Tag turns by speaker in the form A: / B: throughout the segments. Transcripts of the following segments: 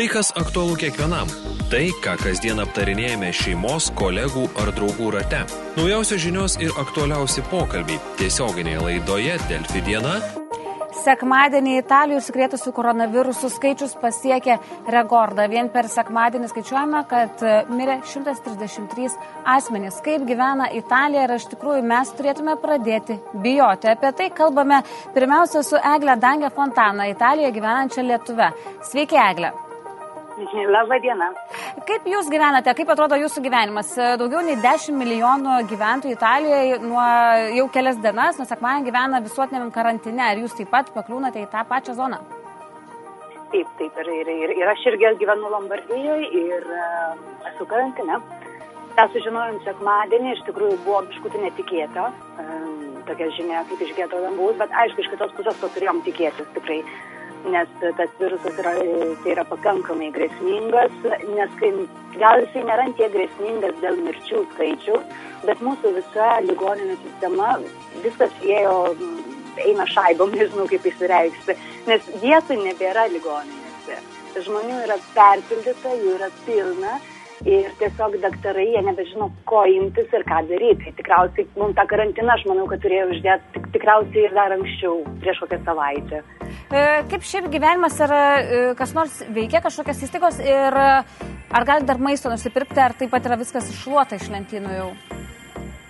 A: Tai, kas aktualu kiekvienam. Tai, ką kasdien aptarinėjame šeimos, kolegų ar draugų rate. Naujausios žinios ir aktualiausi pokalbiai tiesioginėje laidoje Delfi diena
B: Sekmadienį Italijoje užsikrėtusių koronavirusų skaičius pasiekė rekordą. Vien per sekmadienį skaičiuojame, kad e, mirė 133 asmenys. Kaip gyvena Italija ir iš tikrųjų mes turėtume pradėti bijoti. Apie tai kalbame pirmiausia su Egle Dangė Fontana, Italijoje gyvenančia Lietuve. Sveiki, Egle.
C: Labą dieną.
B: Kaip Jūs gyvenate, kaip atrodo Jūsų gyvenimas? Daugiau nei 10 milijonų gyventojų Italijoje nuo jau kelias dienas, nuo sekmadienio gyvena visuotiniam karantine. Ar Jūs taip pat pakliūnate į tą pačią zoną?
C: Taip, taip. Ir, ir, ir, ir aš irgi gyvenu Lombardijoje ir uh, esu karantine. tą sužinojom sekmadienį, iš tikrųjų buvo biškuti netikėta, um, tokia žinia kaip iš geto dangaus, bet aišku, iš kitos pusės to turėjom tikėtis tikrai nes tas virusas yra, tai yra pakankamai grėsmingas, nes kai, gal jisai nėra tiek grėsmingas dėl mirčių skaičių, bet mūsų visa ligoninė sistema viskas ėjo, eina šaibom, nežinau kaip įsireikšti, nes vietų nebėra ligoninėse. Žmonių yra perpildyta, jų yra pilna ir tiesiog daktarai, jie nebežino, ko imtis ir ką daryti. Tai tikriausiai, mums tą karantiną, aš manau, kad turėjau uždėti tik, tikriausiai ir dar anksčiau, prieš kokią savaitę.
B: E, kaip šiaip gyvenimas yra, e, kas nors veikia kažkokias įstaigos ir e, ar gali dar maisto nusipirkti, ar taip pat yra viskas iššluota iš lentynų jau?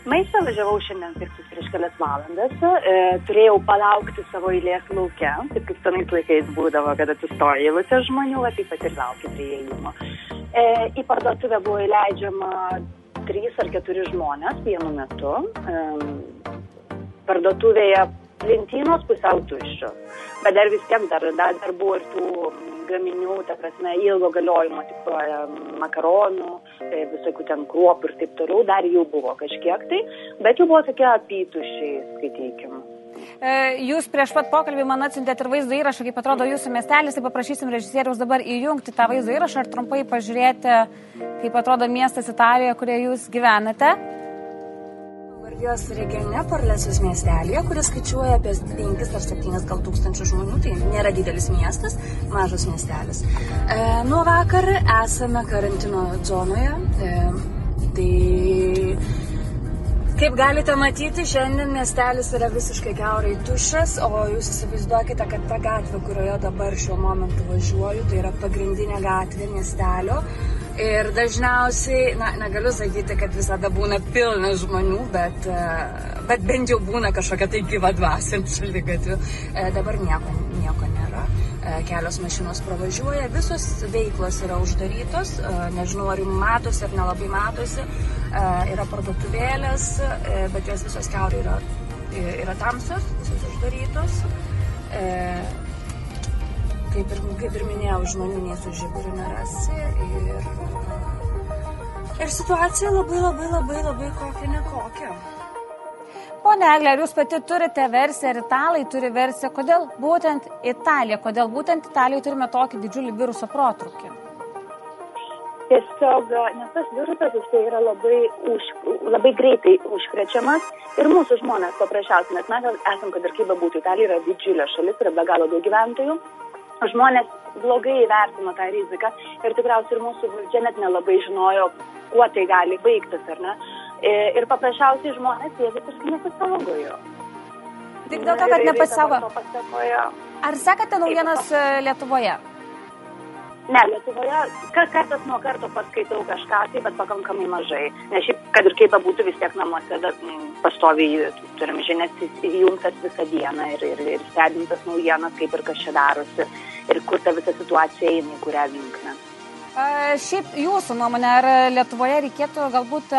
C: Maistą važiavau šiandien pirktis prieš kelias valandas, e, turėjau palaukti savo eilės laukia, taip kaip senais laikais būdavo, kad atsistoja eilutė žmonių, taip pat ir laukia prie įėjimo. E, į parduotuvę buvo įleidžiama trys ar keturi žmonės vienu metu. E, parduotuvėje lentynos pusiau tuščios, bet dar vis tiek dar, dar, dar buvo ir tų gaminių, ta prasme, ilgo galiojimo, tipo makaronų, e, visokių ten kruopų ir taip toliau, dar jų buvo kažkiek tai, bet jau buvo tokie apytušiai, skaitykim.
B: E, jūs prieš pat pokalbį man atsintėt ir vaizdo įrašą, kaip atrodo jūsų miestelis, tai paprašysim režisieriaus dabar įjungti tą vaizdo įrašą ir trumpai pažiūrėti, kaip atrodo miestas Italijoje, kurioje jūs gyvenate.
D: Jos regione Parlecijos miestelėje, kuris skaičiuoja apie 5 ar 7 gal tūkstančių žmonių, tai nėra didelis miestas, mažas miestelis. E, nuo vakar esame karantino zonoje. E, tai Kaip galite matyti, šiandien miestelis yra visiškai keurai tuščias, o jūs įsivaizduokite, kad ta gatvė, kurioje dabar šiuo momentu važiuoju, tai yra pagrindinė gatvė miestelio. Ir dažniausiai, na, negaliu sakyti, kad visada būna pilna žmonių, bet, e, bet bent jau būna kažkokia tai gyva dvasia ant šaligatvių. E, dabar nieko, nieko nėra. E, kelios mašinos pravažiuoja, visos veiklos yra uždarytos, nežinau ar jums matosi ar nelabai matosi, yra parduotuvėlės, bet jos visos keurai yra, yra tamsios, visos uždarytos kaip ir, kaip ir minėjau, žmonių nei su žiburiu nerasi. Ir, ir situacija labai labai labai labai kokia nekokia.
B: Pone Eglė, ar jūs pati turite versiją ir italai turi versiją, kodėl būtent Italija, kodėl būtent Italijoje turime tokį didžiulį viruso protrukį?
C: Tiesiog, nes tas virusas jisai yra labai, už, labai greitai užkrečiamas ir mūsų žmonės paprasčiausiai, nes mes esam, kad ir kaip bebūtų, Italija yra didžiulė šalis, yra be galo daug gyventojų žmonės blogai įvertino tą riziką ir tikriausiai ir mūsų valdžia net nelabai žinojo, kuo tai gali baigtis, ar ne. E, ir paprasčiausiai žmonės jie visiškai nesisaugojo.
B: Tik dėl to, kad nepasaugo. Ar sekate naujienas e, Lietuvoje?
C: Ne, Lietuvoje kartas nuo karto paskaitau kažką, tai, bet pakankamai mažai. Nes šiaip, kad ir kaip būtų vis tiek namuose, bet pastoviai turim žinias įjungtas visą dieną ir, ir, ir stebintas naujienas, kaip ir kas čia darosi ir kur ta visa situacija eina, į kurią linkme.
B: Šiaip jūsų nuomonė, ar Lietuvoje reikėtų galbūt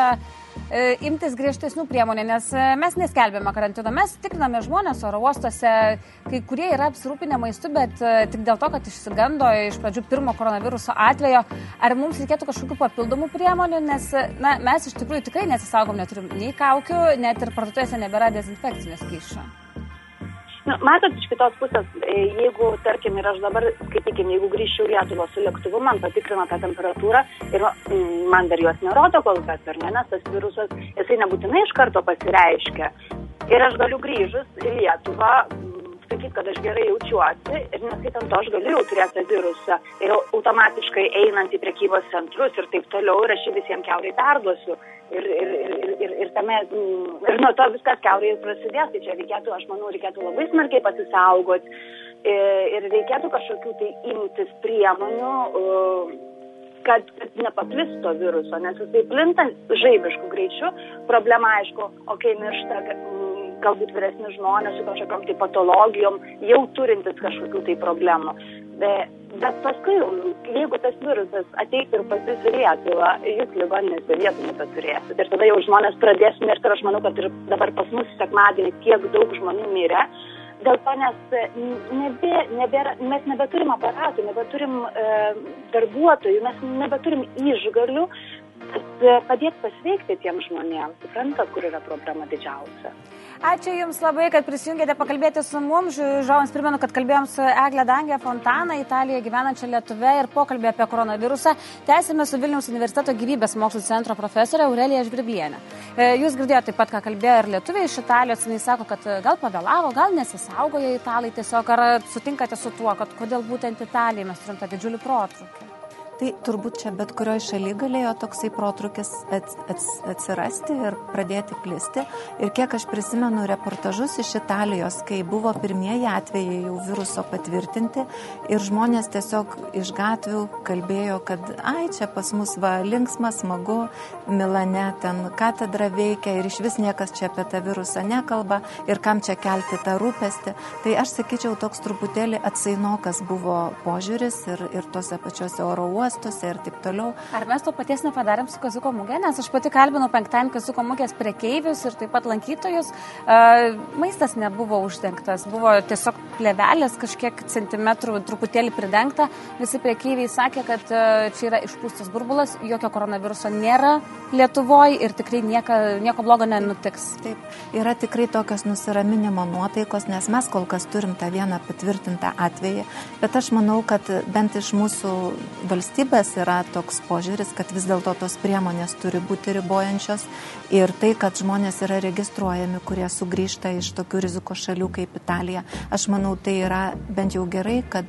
B: imtis griežtesnių priemonių, nes e, mes neskelbėme karantino, mes tikriname žmonės oro uostuose, kai kurie yra apsirūpinę maistu, bet e, tik dėl to, kad išsigando iš pradžių pirmo koronaviruso atvejo, ar mums reikėtų kažkokių papildomų priemonių, nes na, mes iš tikrųjų tikrai nesisaugom, neturim nei kaukių, net ir parduotuvėse nebėra dezinfekcinio skaičių.
C: Nu, matot, iš kitos pusės, e, jeigu, tarkim, ir aš dabar, skaitykim, jeigu grįžčiau Lietuvą su lėktuvu, man patikrina tą temperatūrą ir mm, man dar jos nerodo kol kas, ar ne, nes tas virusas, jisai nebūtinai iš karto pasireiškia. Ir aš galiu grįžus į Lietuvą, mm, sakyti, kad aš gerai jaučiuosi ir neskaitant to, aš galiu jau turėti tą virusą ir automatiškai einant į prekybos centrus ir taip toliau ir aš visiems keurai perduosiu. Ir, ir, ir, ir, ir, tame, mm, ir nuo to viskas keurai prasidės. Tai čia reikėtų, aš manau, reikėtų labai smarkiai pasisaugoti ir reikėtų kažkokių tai imtis priemonių kad nepaplistų viruso, nes jisai plintant žaibiškų greičių, problema aišku, o kai miršta galbūt vyresni žmonės su kažkokiam tai patologijom, jau turintis kažkokių tai problemų. Bet, bet paskui, jeigu tas virusas ateitų ir pasisirėtų, jūs ligoninėse vietų nebeturėsit. Ir tada jau žmonės pradės mirti ir aš manau, kad ir dabar pas mus sekmadienį tiek daug žmonių mirė dėl to, nes nebe, nebėra, mes nebeturim aparatų, nebeturim e, darbuotojų, mes nebeturim išgalių, e, padėti pasveikti tiem žmonėms. Suprantat, kur yra problema didžiausia.
B: Ačiū Jums labai, kad prisijungėte pakalbėti su mums. Žiūrovams primenu, kad kalbėjom su Eglė Dangė Fontana, Italijoje gyvenančia Lietuve ir pokalbė apie koronavirusą. Tęsime su Vilniaus universiteto gyvybės mokslų centro profesorė Aurelija Žvirbienė. E, jūs girdėjote taip pat, ką kalbėjo ir lietuviai iš Italijos. Jis sako, kad gal pavėlavo, gal nesisaugojo italai tiesiog. Ar sutinkate su tuo, kad kodėl būtent Italijai mes turim tą didžiulį protrukį?
E: Tai turbūt čia bet kurioje šalyje galėjo toksai protrukis atsirasti ir pradėti plisti. Ir kiek aš prisimenu reportažus iš Italijos, kai buvo pirmieji atvejai jau viruso patvirtinti ir žmonės tiesiog iš gatvių kalbėjo, kad ai čia pas mus va linksma, smagu, Milane ten katedra veikia ir iš vis niekas čia apie tą virusą nekalba ir kam čia kelti tą rūpestį. Tai aš sakyčiau, toks truputėlį atsainokas buvo požiūris ir, ir tose pačiose oro uostose uostuose ir taip toliau.
B: Ar mes to paties nepadarėm su Kazuko mūgė, nes aš pati kalbinau penktadienį Kazuko mūgės prekeivius ir taip pat lankytojus. Uh, maistas nebuvo uždengtas, buvo tiesiog plevelės kažkiek centimetrų truputėlį pridengta. Visi prekeiviai sakė, kad uh, čia yra išpūstas burbulas, jokio koronaviruso nėra Lietuvoje ir tikrai nieko, nieko blogo nenutiks.
E: Taip, yra tikrai tokios nusiraminimo nuotaikos, nes mes kol kas turim tą vieną patvirtintą atvejį, bet aš manau, kad bent iš mūsų valstybės valstybės yra toks požiūris, kad vis dėlto tos priemonės turi būti ribojančios ir tai, kad žmonės yra registruojami, kurie sugrįžta iš tokių rizikos šalių kaip Italija, aš manau, tai yra bent jau gerai, kad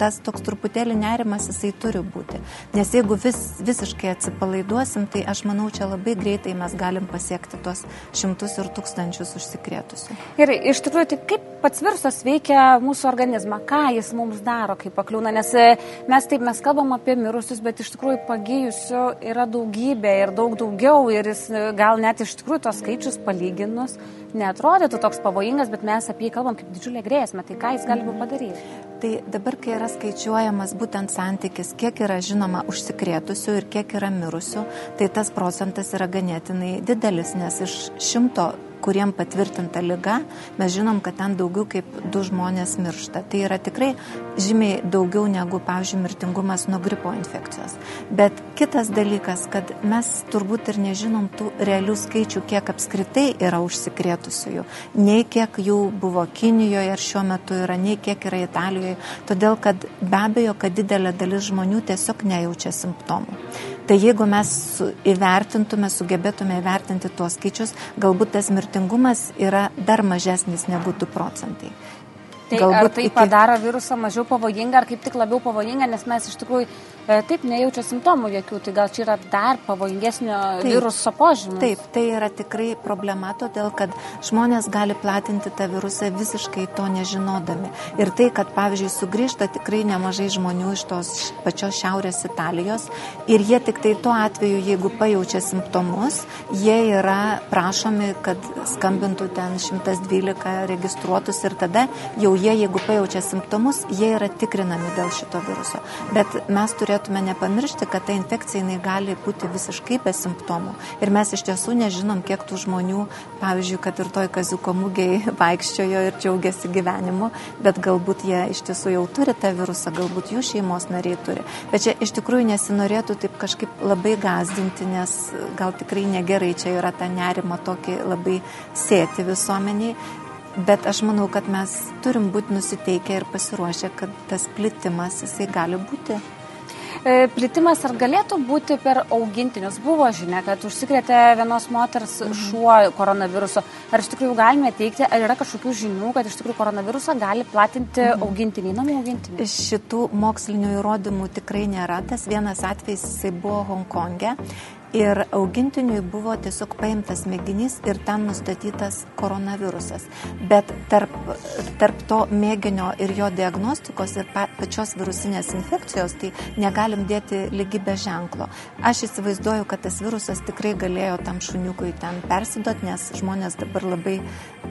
E: tas toks truputėlį nerimas jisai turi būti. Nes jeigu vis, visiškai atsipalaiduosim, tai aš manau, čia labai greitai mes galim pasiekti tuos šimtus ir tūkstančius užsikrėtusių.
B: Ir iš tikrųjų, tai kaip pats virusas veikia mūsų organizmą, ką jis mums daro, kai pakliūna, nes e, mes taip mes kalbam apie mirusius, bet iš tikrųjų pagyjusių yra daugybė ir daug daugiau ir jis e, gal net iš tikrųjų tos skaičius palyginus netrodytų toks pavojingas, bet mes apie jį kalbam kaip didžiulę grėsmę, tai ką jis gali padaryti?
E: Tai dabar, kai yra skaičiuojamas būtent santykis, kiek yra žinoma užsikrėtusių ir kiek yra mirusių, tai tas procentas yra ganėtinai didelis, nes iš šimto kuriem patvirtinta lyga, mes žinom, kad ten daugiau kaip du žmonės miršta. Tai yra tikrai žymiai daugiau negu, pavyzdžiui, mirtingumas nuo gripo infekcijos. Bet kitas dalykas, kad mes turbūt ir nežinom tų realių skaičių, kiek apskritai yra užsikrėtusiųjų, nei kiek jų buvo Kinijoje ar šiuo metu yra, nei kiek yra Italijoje, todėl kad be abejo, kad didelė dalis žmonių tiesiog nejaučia simptomų. Tai jeigu mes įvertintume, sugebėtume įvertinti tuos skaičius, galbūt tas mirtingumas yra dar mažesnis negu 2 procentai.
B: Tai Galbūt tai iki... padaro virusą mažiau pavojingą, ar kaip tik labiau pavojingą, nes mes iš tikrųjų taip nejaučia simptomų jokių, tai gal čia yra dar pavojingesnio taip, viruso požymių.
E: Taip, tai yra tikrai problema, todėl kad žmonės gali platinti tą virusą visiškai to nežinodami. Ir tai, kad pavyzdžiui sugrįžta tikrai nemažai žmonių iš tos pačios Šiaurės Italijos ir jie tik tai tuo atveju, jeigu pajaučia simptomus, jie yra prašomi, kad skambintų ten 112 registruotus ir tada jau jie, jeigu pajaučia simptomus, jie yra tikrinami dėl šito viruso. Bet mes turėtume nepamiršti, kad ta infekcija jinai gali būti visiškai be simptomų. Ir mes iš tiesų nežinom, kiek tų žmonių, pavyzdžiui, kad ir toj kaziuko mūgiai vaikščiojo ir džiaugiasi gyvenimu, bet galbūt jie iš tiesų jau turi tą virusą, galbūt jų šeimos nariai turi. Bet čia iš tikrųjų nesinorėtų taip kažkaip labai gazdinti, nes gal tikrai negerai čia yra tą nerimą tokį labai sėti visuomeniai Bet aš manau, kad mes turim būti nusiteikę ir pasiruošę, kad tas plitimas jisai gali būti
B: plitimas ar galėtų būti per augintinius? Buvo žinia, kad užsikrėtė vienos moters mhm. šuo koronaviruso. Ar iš tikrųjų galime teikti, ar yra kažkokių žinių, kad iš tikrųjų koronavirusą gali platinti mhm. augintiniai, namų augintiniai?
E: Šitų mokslinių įrodymų tikrai nėra. Tas vienas atvejis jisai buvo Hongkonge ir augintiniui buvo tiesiog paimtas mėginys ir ten nustatytas koronavirusas. Bet tarp, tarp to mėginio ir jo diagnostikos ir pa, pačios virusinės infekcijos, tai negalim dėti lygybės ženklo. Aš įsivaizduoju, kad tas virusas tikrai galėjo tam šuniukui ten persidot, nes žmonės dabar labai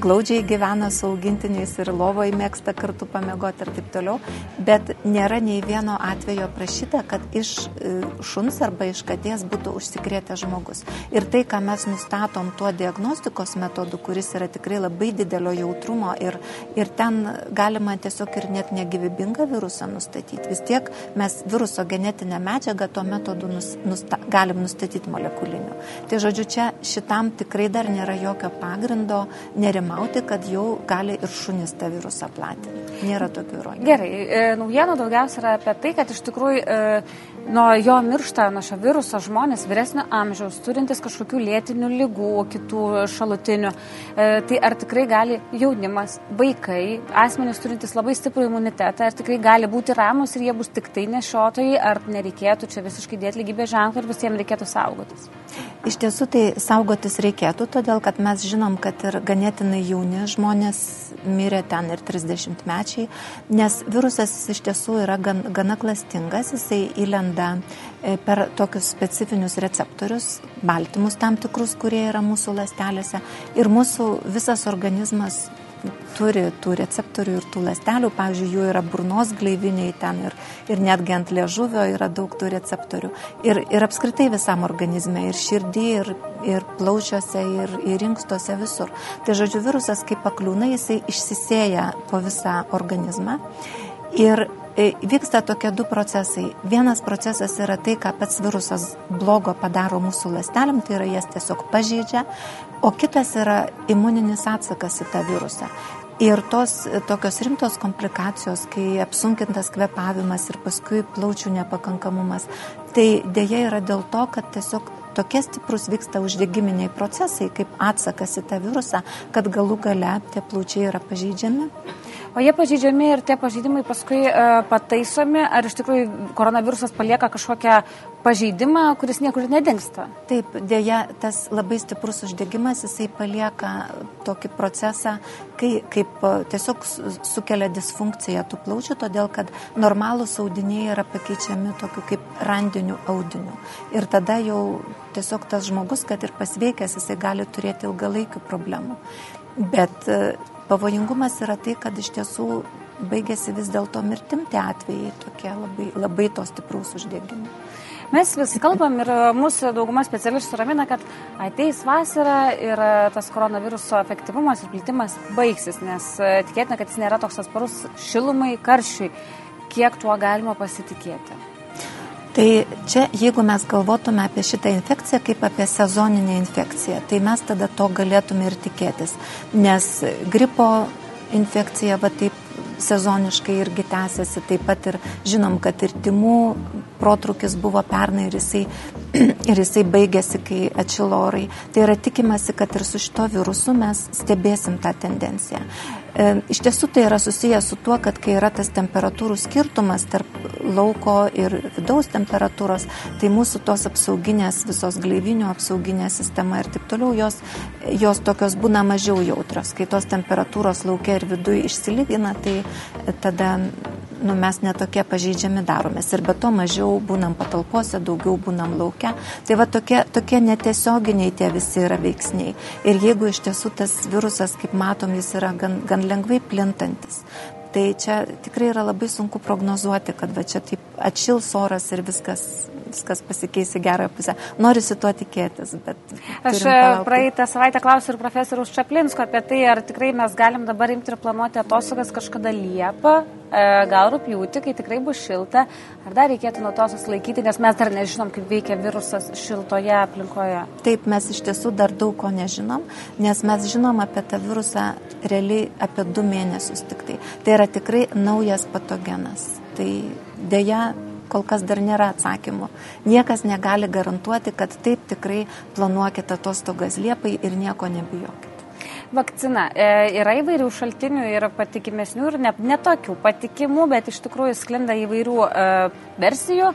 E: glaudžiai gyvena su augintiniais ir lovoje mėgsta kartu pamiegoti ir taip toliau. Bet nėra nei vieno atvejo prašyta, kad iš e, šuns arba iš katės būtų užsikrėtęs žmogus. Ir tai, ką mes nustatom tuo diagnostikos metodu, kuris yra tikrai labai didelio jautrumo ir, ir ten galima tiesiog ir net negyvybingą virusą nustatyti. Vis tiek mes viruso genetinę medžiagą tuo metodu nus, nusta, galim nustatyti molekuliniu. Tai žodžiu, čia šitam tikrai dar nėra jokio pagrindo nerimauti, kad jau gali ir šunis tą virusą platinti. Nėra tokių įrodymų.
B: Gerai, e, naujienų daugiausia yra apie tai, kad iš tikrųjų e, nuo jo miršta, nuo šio viruso žmonės vyresnio amžiaus, turintis kažkokių lėtinių lygų, kitų šalutinių. E, tai ar tikrai gali jaunimas, vaikai, asmenys turintys labai stiprų imunitetą, ar tikrai gali būti ramus ir jie bus tik tai nešiotojai, ar nereikėtų čia visiškai dėti lygybės ženklą ir visiems reikėtų saugotis?
E: Iš tiesų tai saugotis reikėtų, todėl kad mes žinom, kad ir ganėtinai jauni žmonės mirė ten ir 30 mečiai, nes virusas iš tiesų yra gan, gana klastingas, jisai įlenda atsiranda e, per tokius specifinius receptorius, baltymus tam tikrus, kurie yra mūsų lastelėse. Ir mūsų visas organizmas turi tų receptorių ir tų lastelių, pavyzdžiui, jų yra burnos gleiviniai ten ir, ir netgi ant liežuvio yra daug tų receptorių. Ir, ir apskritai visam organizme, ir širdį, ir, ir plaučiuose, ir, ir inkstuose visur. Tai žodžiu, virusas kaip pakliūna, jisai išsisėja po visą organizmą. Ir vyksta tokie du procesai. Vienas procesas yra tai, ką pats virusas blogo padaro mūsų lastelėm, tai yra jas tiesiog pažeidžia, o kitas yra imuninis atsakas į tą virusą. Ir tos tokios rimtos komplikacijos, kai apsunkintas kvepavimas ir paskui plaučių nepakankamumas, tai dėja yra dėl to, kad tiesiog tokie stiprus vyksta uždegiminiai procesai, kaip atsakas į tą virusą, kad galų gale tie plaučiai yra pažeidžiami
B: O jie pažydžiami ir tie pažydimai paskui uh, pataisomi, ar iš tikrųjų koronavirusas palieka kažkokią pažeidimą, kuris niekur nedingsta?
E: Taip, dėja, tas labai stiprus uždegimas, jisai palieka tokį procesą, kai kaip e, tiesiog sukelia disfunkciją tų plaučių, todėl kad normalūs audiniai yra pakeičiami tokiu kaip randiniu audiniu. Ir tada jau tiesiog tas žmogus, kad ir pasveikęs, jisai gali turėti ilgalaikių problemų. Bet e, pavojingumas yra tai, kad iš tiesų baigėsi vis dėlto mirtim tie atvejai, tokie labai, labai to stipraus uždegimo.
B: Mes vis kalbam ir mūsų dauguma specialistų ramina, kad ateis vasara ir tas koronaviruso efektyvumas ir plitimas baigsis, nes tikėtina, kad jis nėra toks atsparus šilumai, karščiui. Kiek tuo galima pasitikėti?
E: Tai čia, jeigu mes galvotume apie šitą infekciją kaip apie sezoninę infekciją, tai mes tada to galėtume ir tikėtis. Nes gripo infekcija va taip sezoniškai irgi tęsiasi, taip pat ir žinom, kad ir timų protrukis buvo pernai ir jisai, ir jisai baigėsi, kai atšilo orai. Tai yra tikimasi, kad ir su šito virusu mes stebėsim tą tendenciją. E, iš tiesų tai yra susijęs su tuo, kad kai yra tas temperatūrų skirtumas tarp lauko ir vidaus temperatūros, tai mūsų tos apsauginės, visos gleivinių apsauginė sistema ir taip toliau, jos, jos tokios būna mažiau jautrios. Kai tos temperatūros laukia ir viduje išsilygina, tai tada nu, mes netokie pažeidžiami daromės. Ir be to mažiau būnam patalpose, daugiau būnam laukia. Tai va tokie, tokie netiesioginiai tie visi yra veiksniai. Ir jeigu iš tiesų tas virusas, kaip matom, jis yra gan, gan lengvai plintantis. Tai čia tikrai yra labai sunku prognozuoti, kad va čia taip atšils oras ir viskas viskas pasikeis į gerąją pusę. Norisi tuo tikėtis, bet.
B: Aš e, praeitą savaitę klausiu ir profesorius Čaplinsko apie tai, ar tikrai mes galim dabar imti ir planuoti atostogas kažkada Liepą, e, gal rūpjūti, kai tikrai bus šilta, ar dar reikėtų nuo to susilaikyti, nes mes dar nežinom, kaip veikia virusas šiltoje aplinkoje.
E: Taip, mes iš tiesų dar daug ko nežinom, nes mes žinom apie tą virusą realiai apie du mėnesius tik tai. Tai yra tikrai naujas patogenas. Tai dėja kol kas dar nėra atsakymų. Niekas negali garantuoti, kad taip tikrai planuokite atostogas Liepai ir nieko nebijokite
B: vakcina. E, yra įvairių šaltinių ir patikimesnių ir netokių ne patikimų, bet iš tikrųjų sklinda įvairių e, versijų.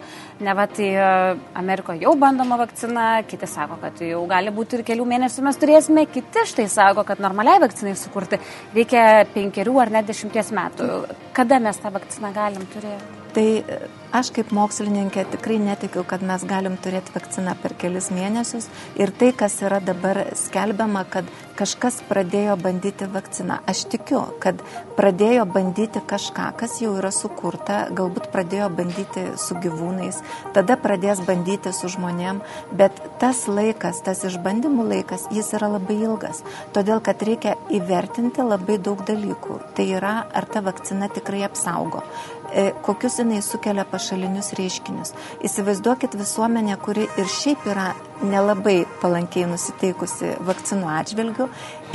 B: Ne va, tai e, Amerikoje jau bandoma vakcina, kiti sako, kad jau gali būti ir kelių mėnesių mes turėsime, kiti štai sako, kad normaliai vakcinai sukurti reikia penkerių ar net dešimties metų. Kada mes tą vakciną galim turėti?
E: Tai e, aš kaip mokslininkė tikrai netikiu, kad mes galim turėti vakciną per kelis mėnesius. Ir tai, kas yra dabar skelbiama, kad kažkas pradėjo bandyti vakciną. Aš tikiu, kad pradėjo bandyti kažką, kas jau yra sukurta, galbūt pradėjo bandyti su gyvūnais, tada pradės bandyti su žmonėm, bet tas laikas, tas išbandymų laikas, jis yra labai ilgas. Todėl, kad reikia įvertinti labai daug dalykų. Tai yra, ar ta vakcina tikrai apsaugo. E, kokius jinai sukelia pašalinius reiškinius. Įsivaizduokit visuomenę, kuri ir šiaip yra nelabai palankiai nusiteikusi vakcinų atžvilgių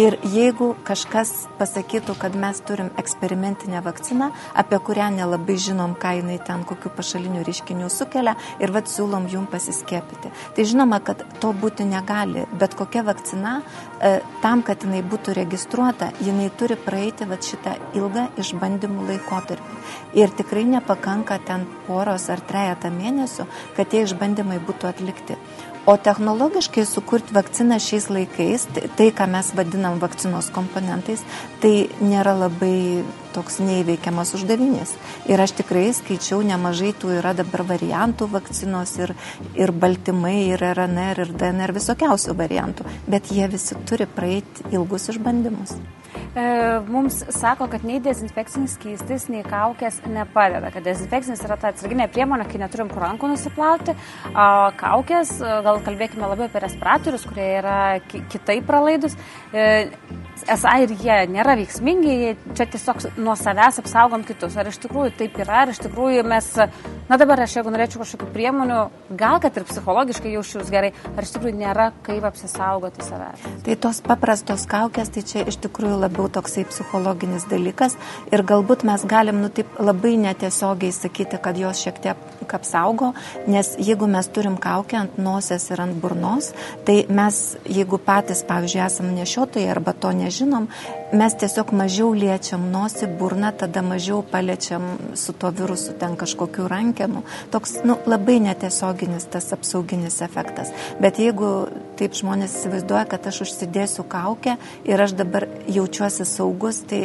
E: ir jeigu kažkas pasakytų, kad mes turim eksperimentinę vakciną, apie kurią nelabai žinom, ką jinai ten, kokiu pašalinių reiškinių sukelia ir vad siūlom jum pasiskėpyti. Tai žinoma, kad to būti negali, bet kokia vakcina, e, tam, kad jinai būtų registruota, jinai turi praeiti vad šitą ilgą išbandymų laikotarpį. Ir tikrai nepakanka ten poros ar trejata mėnesių, kad tie išbandymai būtų atlikti. O technologiškai sukurti vakciną šiais laikais, tai, ką mes vadinam vakcinos komponentais, tai nėra labai toks neįveikiamas uždavinys. Ir aš tikrai skaičiau nemažai tų yra dabar variantų vakcinos ir, ir baltymai, ir RNR, ir DNR, visokiausių variantų, bet jie visi turi praeiti ilgus išbandymus.
B: E, mums sako, kad nei dezinfekcinis keistis, nei kaukės nepadeda, kad dezinfekcinis yra ta atsarginė priemonė, kai neturim kur rankų nusiplauti, o kaukės, e, gal kalbėkime labiau apie respiratorius, kurie yra kitaip pralaidus, e, esą ir jie nėra veiksmingi, čia tiesiog nuo savęs apsaugom kitus. Ar iš tikrųjų taip yra, ar iš tikrųjų mes, na dabar aš jeigu norėčiau kažkokių priemonių, gal kad ir psichologiškai jaučiuos gerai, ar iš tikrųjų nėra kaip apsisaugoti savęs.
E: Tai tos paprastos kaukės, tai čia iš tikrųjų labiau labiau toksai psichologinis dalykas ir galbūt mes galim nu, taip labai netiesiogiai sakyti, kad jos šiek tiek apsaugo, nes jeigu mes turim kaukę ant nosies ir ant burnos, tai mes, jeigu patys, pavyzdžiui, esam nešiotojai arba to nežinom, mes tiesiog mažiau liečiam nosį, burną, tada mažiau paliečiam su to virusu ten kažkokiu rankenu. Toks nu, labai netiesioginis tas apsauginis efektas. Bet jeigu taip žmonės įsivaizduoja, kad aš užsidėsiu kaukę ir aš dabar jaučiuosi saugus, tai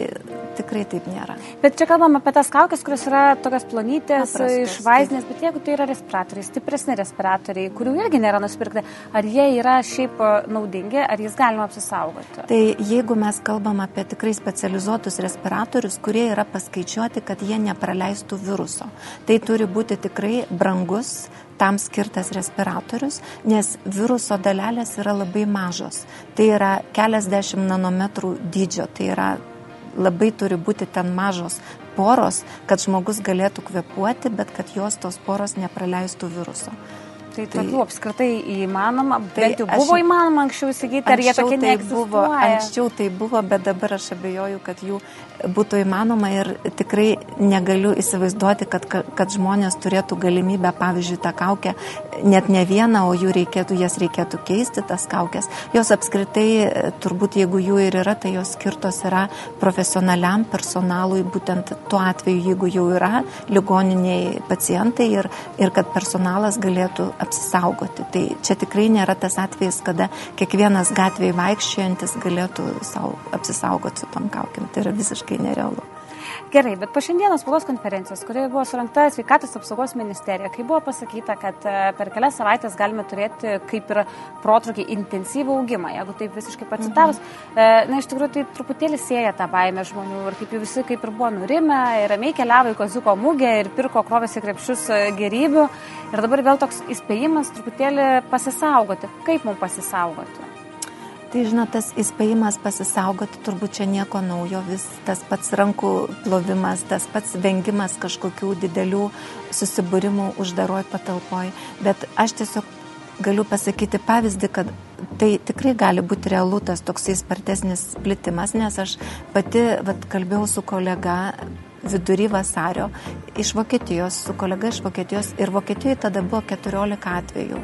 E: tikrai taip nėra.
B: Bet čia kalbam apie tas kaukės, kurios yra tokios plonytės, iš vaizdinės, bet jeigu tai yra respiratoriai, stipresni respiratoriai, kurių irgi nėra nusipirkti, ar jie yra šiaip e, naudingi, ar jis galima apsisaugoti?
E: Tai jeigu mes kalbam apie tikrai specializuotus respiratorius, kurie yra paskaičiuoti, kad jie nepraleistų viruso, tai turi būti tikrai brangus, tam skirtas respiratorius, nes viruso dalelės yra labai mažos. Tai yra keliasdešimt nanometrų dydžio, tai yra labai turi būti ten mažos poros, kad žmogus galėtų kvepuoti, bet kad jos tos poros nepraleistų viruso.
B: Tai, tai tokių apskritai įmanoma, tai bent jau buvo aš, įmanoma anksčiau įsigyti, ar jie tokie tai
E: buvo, Anksčiau tai buvo, bet dabar aš abejoju, kad jų būtų įmanoma ir tikrai negaliu įsivaizduoti, kad, kad žmonės turėtų galimybę, pavyzdžiui, tą kaukę, net ne vieną, o jų reikėtų, jas reikėtų keisti, tas kaukės. Jos apskritai, turbūt jeigu jų ir yra, tai jos skirtos yra profesionaliam personalui, būtent tuo atveju, jeigu jau yra ligoniniai pacientai ir, ir kad personalas galėtų apsisaugoti. Tai čia tikrai nėra tas atvejis, kada kiekvienas gatvėje vaikščiojantis galėtų savo apsisaugoti su tom kaukiam. Tai yra visiškai nerealu.
B: Gerai, bet po šiandienos spaudos konferencijos, kurioje buvo surinkta sveikatos apsaugos ministerija, kai buvo pasakyta, kad e, per kelias savaitės galime turėti kaip ir protrukį intensyvų augimą, jeigu taip visiškai pacitavus, mhm. na iš tikrųjų tai truputėlį sieja tą baimę žmonių ir kaip visi kaip ir buvo nurimę ir ramiai keliavo į Koziuko mūgę ir pirko krovėsi krepšius e, gerybių ir dabar vėl toks įspėjimas truputėlį pasisaugoti. Kaip mums pasisaugoti?
E: Tai žinot, tas įspėjimas pasisaugoti turbūt čia nieko naujo, vis tas pats rankų plovimas, tas pats vengimas kažkokių didelių susibūrimų uždaroj patalpoj. Bet aš tiesiog galiu pasakyti pavyzdį, kad tai tikrai gali būti realu tas toksai spartesnis plitimas, nes aš pati vat, kalbėjau su kolega vidury vasario iš Vokietijos, su kolega iš Vokietijos ir Vokietijoje tada buvo 14 atvejų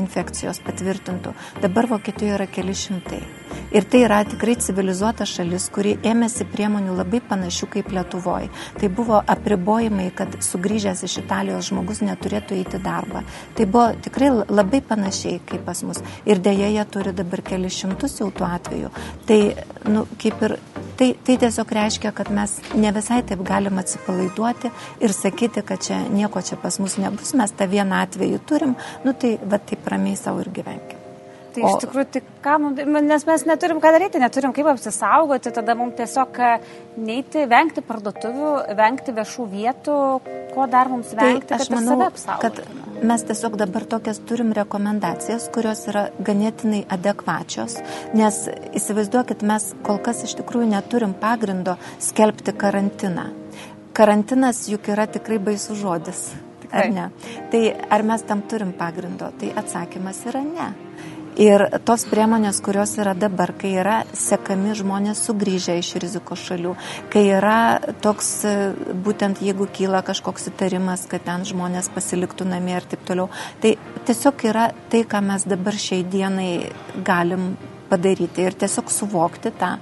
E: infekcijos patvirtintų. Dabar Vokietijoje yra keli šimtai. Ir tai yra tikrai civilizuota šalis, kuri ėmėsi priemonių labai panašių kaip Lietuvoje. Tai buvo apribojimai, kad sugrįžęs iš Italijos žmogus neturėtų eiti darbą. Tai buvo tikrai labai panašiai kaip pas mus. Ir dėja jie turi dabar keli šimtus jau tų atvejų. Tai, nu, kaip ir Tai, tai tiesiog reiškia, kad mes ne visai taip galim atsipalaiduoti ir sakyti, kad čia nieko čia pas mus nebus, mes tą vieną atvejį turim, nu tai va taip ramiai savo ir gyvenkim.
B: Tai o... iš tikrųjų, tik ką, nes mes neturim ką daryti, neturim kaip apsisaugoti, tada mums tiesiog e, neiti, vengti parduotuvių, vengti viešų vietų, ko dar mums tai vengti, tai aš kad manau, kad
E: mes tiesiog dabar tokias turim rekomendacijas, kurios yra ganėtinai adekvačios, nes įsivaizduokit, mes kol kas iš tikrųjų neturim pagrindo skelbti karantiną. Karantinas juk yra tikrai baisus žodis. Ar ne? Tai ar mes tam turim pagrindo? Tai atsakymas yra ne. Ir tos priemonės, kurios yra dabar, kai yra sekami žmonės sugrįžę iš rizikos šalių, kai yra toks, būtent jeigu kyla kažkoks įtarimas, kad ten žmonės pasiliktų namie ir taip toliau, tai tiesiog yra tai, ką mes dabar šiai dienai galim padaryti ir tiesiog suvokti tą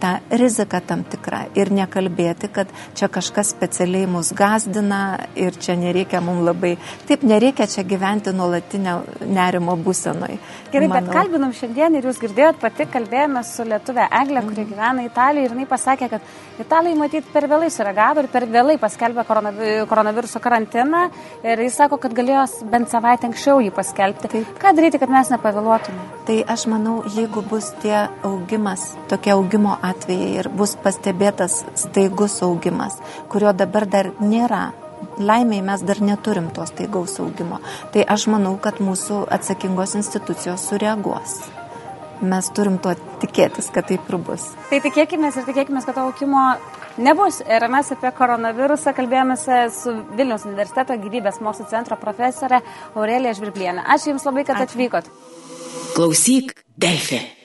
E: tą riziką tam tikrą ir nekalbėti, kad čia kažkas specialiai mus gazdina ir čia nereikia mums labai, taip nereikia čia gyventi nuolatinio nerimo būsenoj.
B: Gerai, Manau. bet kalbinam šiandien ir jūs girdėjot pati, kalbėjome su lietuvė Eglė, kuri mm. gyvena Italijoje ir jinai pasakė, kad Italai matyt per vėlai sureagavo ir per vėlai paskelbė koronaviruso karantiną ir jis sako, kad galėjo bent savaitę anksčiau jį paskelbti. Taip. Ką daryti, kad mes nepavėluotume?
E: Tai aš manau, jeigu bus tie augimas, tokie augimo atvejai ir bus pastebėtas staigus augimas, kurio dabar dar nėra. Laimiai mes dar neturim to staigaus augimo. Tai aš manau, kad mūsų atsakingos institucijos sureaguos. Mes turim tuo tikėtis, kad taip ir bus.
B: Tai tikėkime ir tikėkime, kad to augimo nebus. Ir mes apie koronavirusą kalbėjome su Vilniaus universiteto gyvybės mokslo centro profesorė Aurelija Žvirblienė. Ačiū Jums labai, kad Ačiū. atvykot. Klausyk, Delfė.